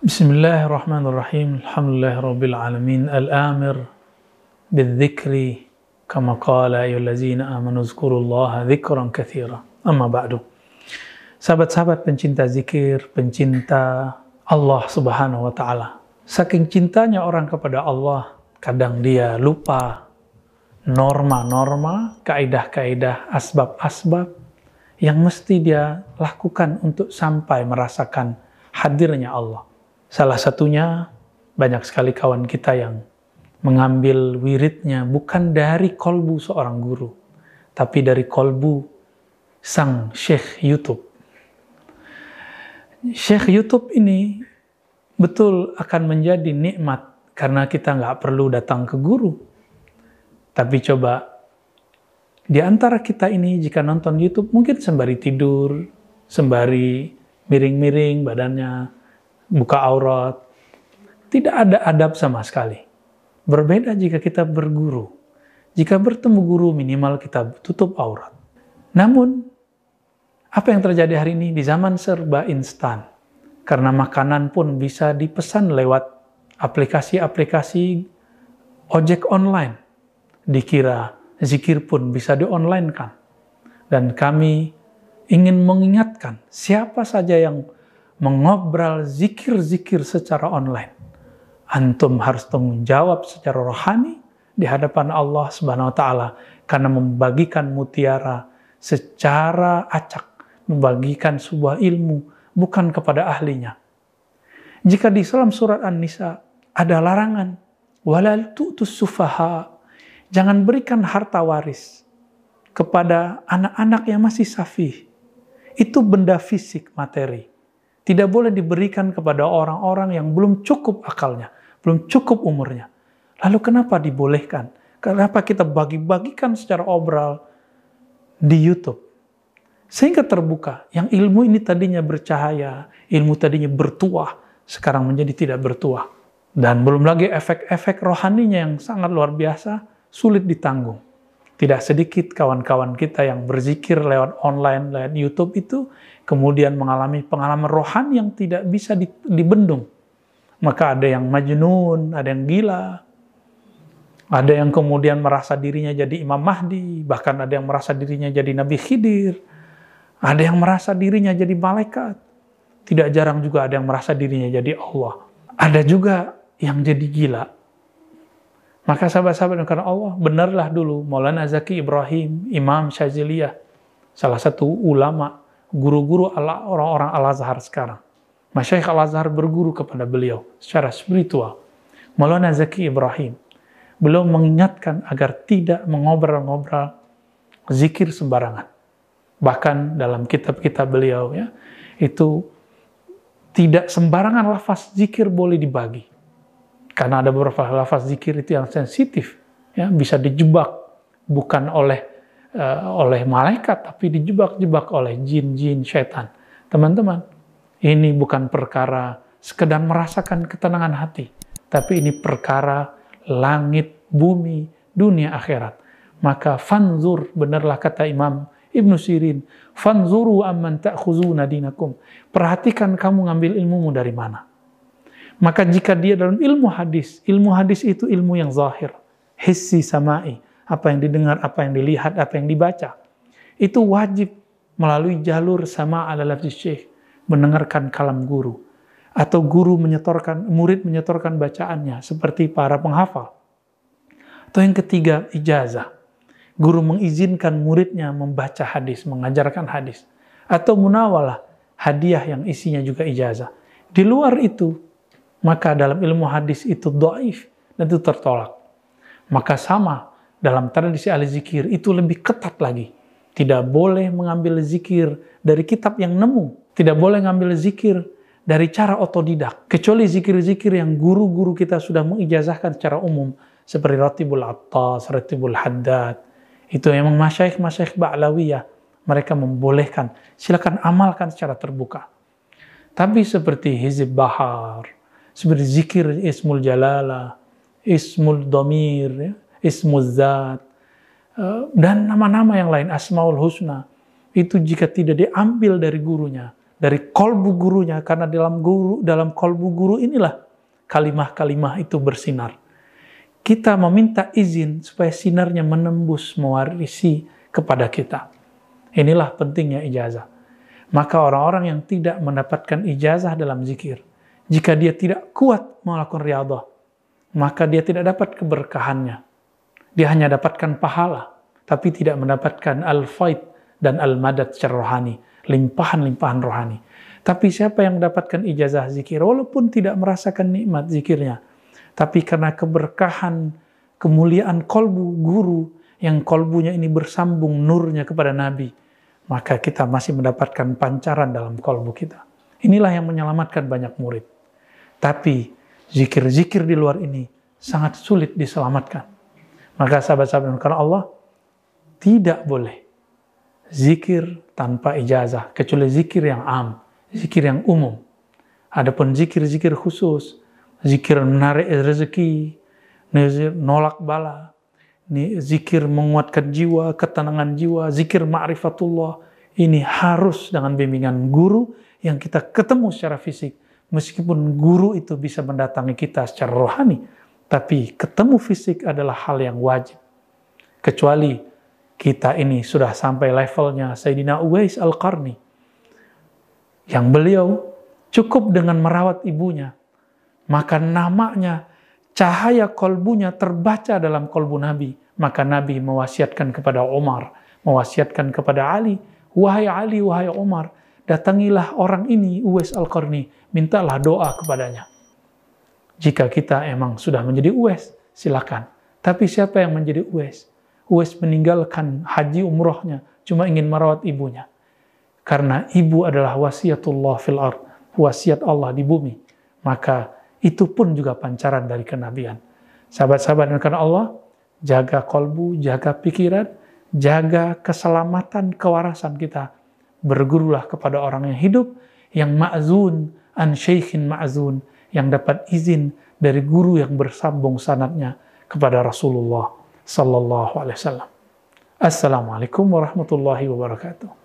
Bismillahirrahmanirrahim. Alhamdulillahirabbil alamin. Al-amir bidzikri kama qala ayyuhallazina amanu zkurullaha dzikran katsira. Amma ba'du. Sahabat-sahabat pencinta zikir, pencinta Allah Subhanahu wa taala. Saking cintanya orang kepada Allah, kadang dia lupa norma-norma, kaidah-kaidah, asbab-asbab yang mesti dia lakukan untuk sampai merasakan hadirnya Allah. Salah satunya banyak sekali kawan kita yang mengambil wiridnya bukan dari kolbu seorang guru, tapi dari kolbu sang syekh YouTube. Syekh YouTube ini betul akan menjadi nikmat karena kita nggak perlu datang ke guru. Tapi coba di antara kita ini jika nonton YouTube mungkin sembari tidur, sembari miring-miring badannya, buka aurat. Tidak ada adab sama sekali. Berbeda jika kita berguru. Jika bertemu guru minimal kita tutup aurat. Namun apa yang terjadi hari ini di zaman serba instan? Karena makanan pun bisa dipesan lewat aplikasi-aplikasi ojek online. Dikira zikir pun bisa di-online-kan. Dan kami ingin mengingatkan siapa saja yang mengobrol zikir-zikir secara online. Antum harus tanggung jawab secara rohani di hadapan Allah Subhanahu wa taala karena membagikan mutiara secara acak, membagikan sebuah ilmu bukan kepada ahlinya. Jika di dalam surat An-Nisa ada larangan walal tu'tus sufaha Jangan berikan harta waris kepada anak-anak yang masih safih. Itu benda fisik, materi. Tidak boleh diberikan kepada orang-orang yang belum cukup akalnya, belum cukup umurnya. Lalu kenapa dibolehkan? Kenapa kita bagi-bagikan secara obral di YouTube? Sehingga terbuka, yang ilmu ini tadinya bercahaya, ilmu tadinya bertuah, sekarang menjadi tidak bertuah. Dan belum lagi efek-efek rohaninya yang sangat luar biasa, sulit ditanggung. Tidak sedikit kawan-kawan kita yang berzikir lewat online, lewat YouTube itu, kemudian mengalami pengalaman rohani yang tidak bisa dibendung. Maka ada yang majnun, ada yang gila, ada yang kemudian merasa dirinya jadi Imam Mahdi, bahkan ada yang merasa dirinya jadi Nabi Khidir, ada yang merasa dirinya jadi malaikat, tidak jarang juga ada yang merasa dirinya jadi Allah. Ada juga yang jadi gila, maka sahabat-sahabat karena Allah, benarlah dulu Maulana Zaki Ibrahim, Imam Syaziliyah, salah satu ulama, guru-guru orang-orang Al-Azhar sekarang. Masyaikh Al-Azhar berguru kepada beliau secara spiritual. Maulana Zaki Ibrahim, beliau mengingatkan agar tidak mengobrol-ngobrol zikir sembarangan. Bahkan dalam kitab-kitab beliau ya, itu tidak sembarangan lafaz zikir boleh dibagi. Karena ada beberapa lafaz zikir itu yang sensitif, ya bisa dijebak bukan oleh uh, oleh malaikat, tapi dijebak-jebak oleh jin-jin setan. Teman-teman, ini bukan perkara sekedar merasakan ketenangan hati, tapi ini perkara langit, bumi, dunia akhirat. Maka fanzur, benarlah kata Imam Ibnu Sirin, fanzuru amman ta'khuzuna dinakum. Perhatikan kamu ngambil ilmumu dari mana. Maka jika dia dalam ilmu hadis, ilmu hadis itu ilmu yang zahir, hissi samai, apa yang didengar, apa yang dilihat, apa yang dibaca. Itu wajib melalui jalur sama ala lafzi syekh, mendengarkan kalam guru. Atau guru menyetorkan, murid menyetorkan bacaannya, seperti para penghafal. Atau yang ketiga, ijazah. Guru mengizinkan muridnya membaca hadis, mengajarkan hadis. Atau munawalah, hadiah yang isinya juga ijazah. Di luar itu, maka dalam ilmu hadis itu doif dan itu tertolak. Maka sama dalam tradisi ahli zikir itu lebih ketat lagi. Tidak boleh mengambil zikir dari kitab yang nemu. Tidak boleh mengambil zikir dari cara otodidak. Kecuali zikir-zikir yang guru-guru kita sudah mengijazahkan secara umum. Seperti Ratibul Attas, Ratibul Haddad. Itu memang masyaikh-masyaikh Ba'lawiyah. Mereka membolehkan. Silakan amalkan secara terbuka. Tapi seperti Hizib Bahar, seperti zikir ismul jalala, ismul domir, ya, ismul zat, eh, dan nama-nama yang lain, asmaul husna. Itu jika tidak diambil dari gurunya, dari kolbu gurunya karena dalam guru dalam kolbu guru inilah kalimah-kalimah itu bersinar. Kita meminta izin supaya sinarnya menembus mewarisi kepada kita. Inilah pentingnya ijazah. Maka orang-orang yang tidak mendapatkan ijazah dalam zikir, jika dia tidak kuat melakukan riyadhah, maka dia tidak dapat keberkahannya. Dia hanya dapatkan pahala, tapi tidak mendapatkan al-faid dan al-madad secara rohani, limpahan-limpahan rohani. Tapi siapa yang mendapatkan ijazah zikir, walaupun tidak merasakan nikmat zikirnya, tapi karena keberkahan, kemuliaan kolbu guru, yang kolbunya ini bersambung nurnya kepada Nabi, maka kita masih mendapatkan pancaran dalam kolbu kita. Inilah yang menyelamatkan banyak murid. Tapi zikir-zikir di luar ini sangat sulit diselamatkan. Maka sahabat-sahabat karena Allah tidak boleh zikir tanpa ijazah, kecuali zikir yang am, zikir yang umum. Adapun zikir-zikir khusus, zikir menarik rezeki, nolak bala, zikir menguatkan jiwa, ketenangan jiwa, zikir ma'rifatullah. Ini harus dengan bimbingan guru yang kita ketemu secara fisik. Meskipun guru itu bisa mendatangi kita secara rohani, tapi ketemu fisik adalah hal yang wajib. Kecuali kita ini sudah sampai levelnya Sayyidina Uwais Al-Qarni. Yang beliau cukup dengan merawat ibunya. Maka namanya cahaya kolbunya terbaca dalam kolbu Nabi. Maka Nabi mewasiatkan kepada Umar, mewasiatkan kepada Ali, wahai Ali, wahai Umar, datangilah orang ini, Uwais Al-Qarni, mintalah doa kepadanya. Jika kita emang sudah menjadi Uwais, silakan. Tapi siapa yang menjadi Uwais? Uwais meninggalkan haji umrohnya, cuma ingin merawat ibunya. Karena ibu adalah wasiatullah fil ard, wasiat Allah di bumi. Maka itu pun juga pancaran dari kenabian. Sahabat-sahabat yang karena Allah, jaga kolbu, jaga pikiran, jaga keselamatan, kewarasan kita. Bergurulah kepada orang yang hidup, yang ma'zun, an syekhin ma'zun, yang dapat izin dari guru yang bersambung sanatnya kepada Rasulullah sallallahu alaihi wasallam. Assalamualaikum warahmatullahi wabarakatuh.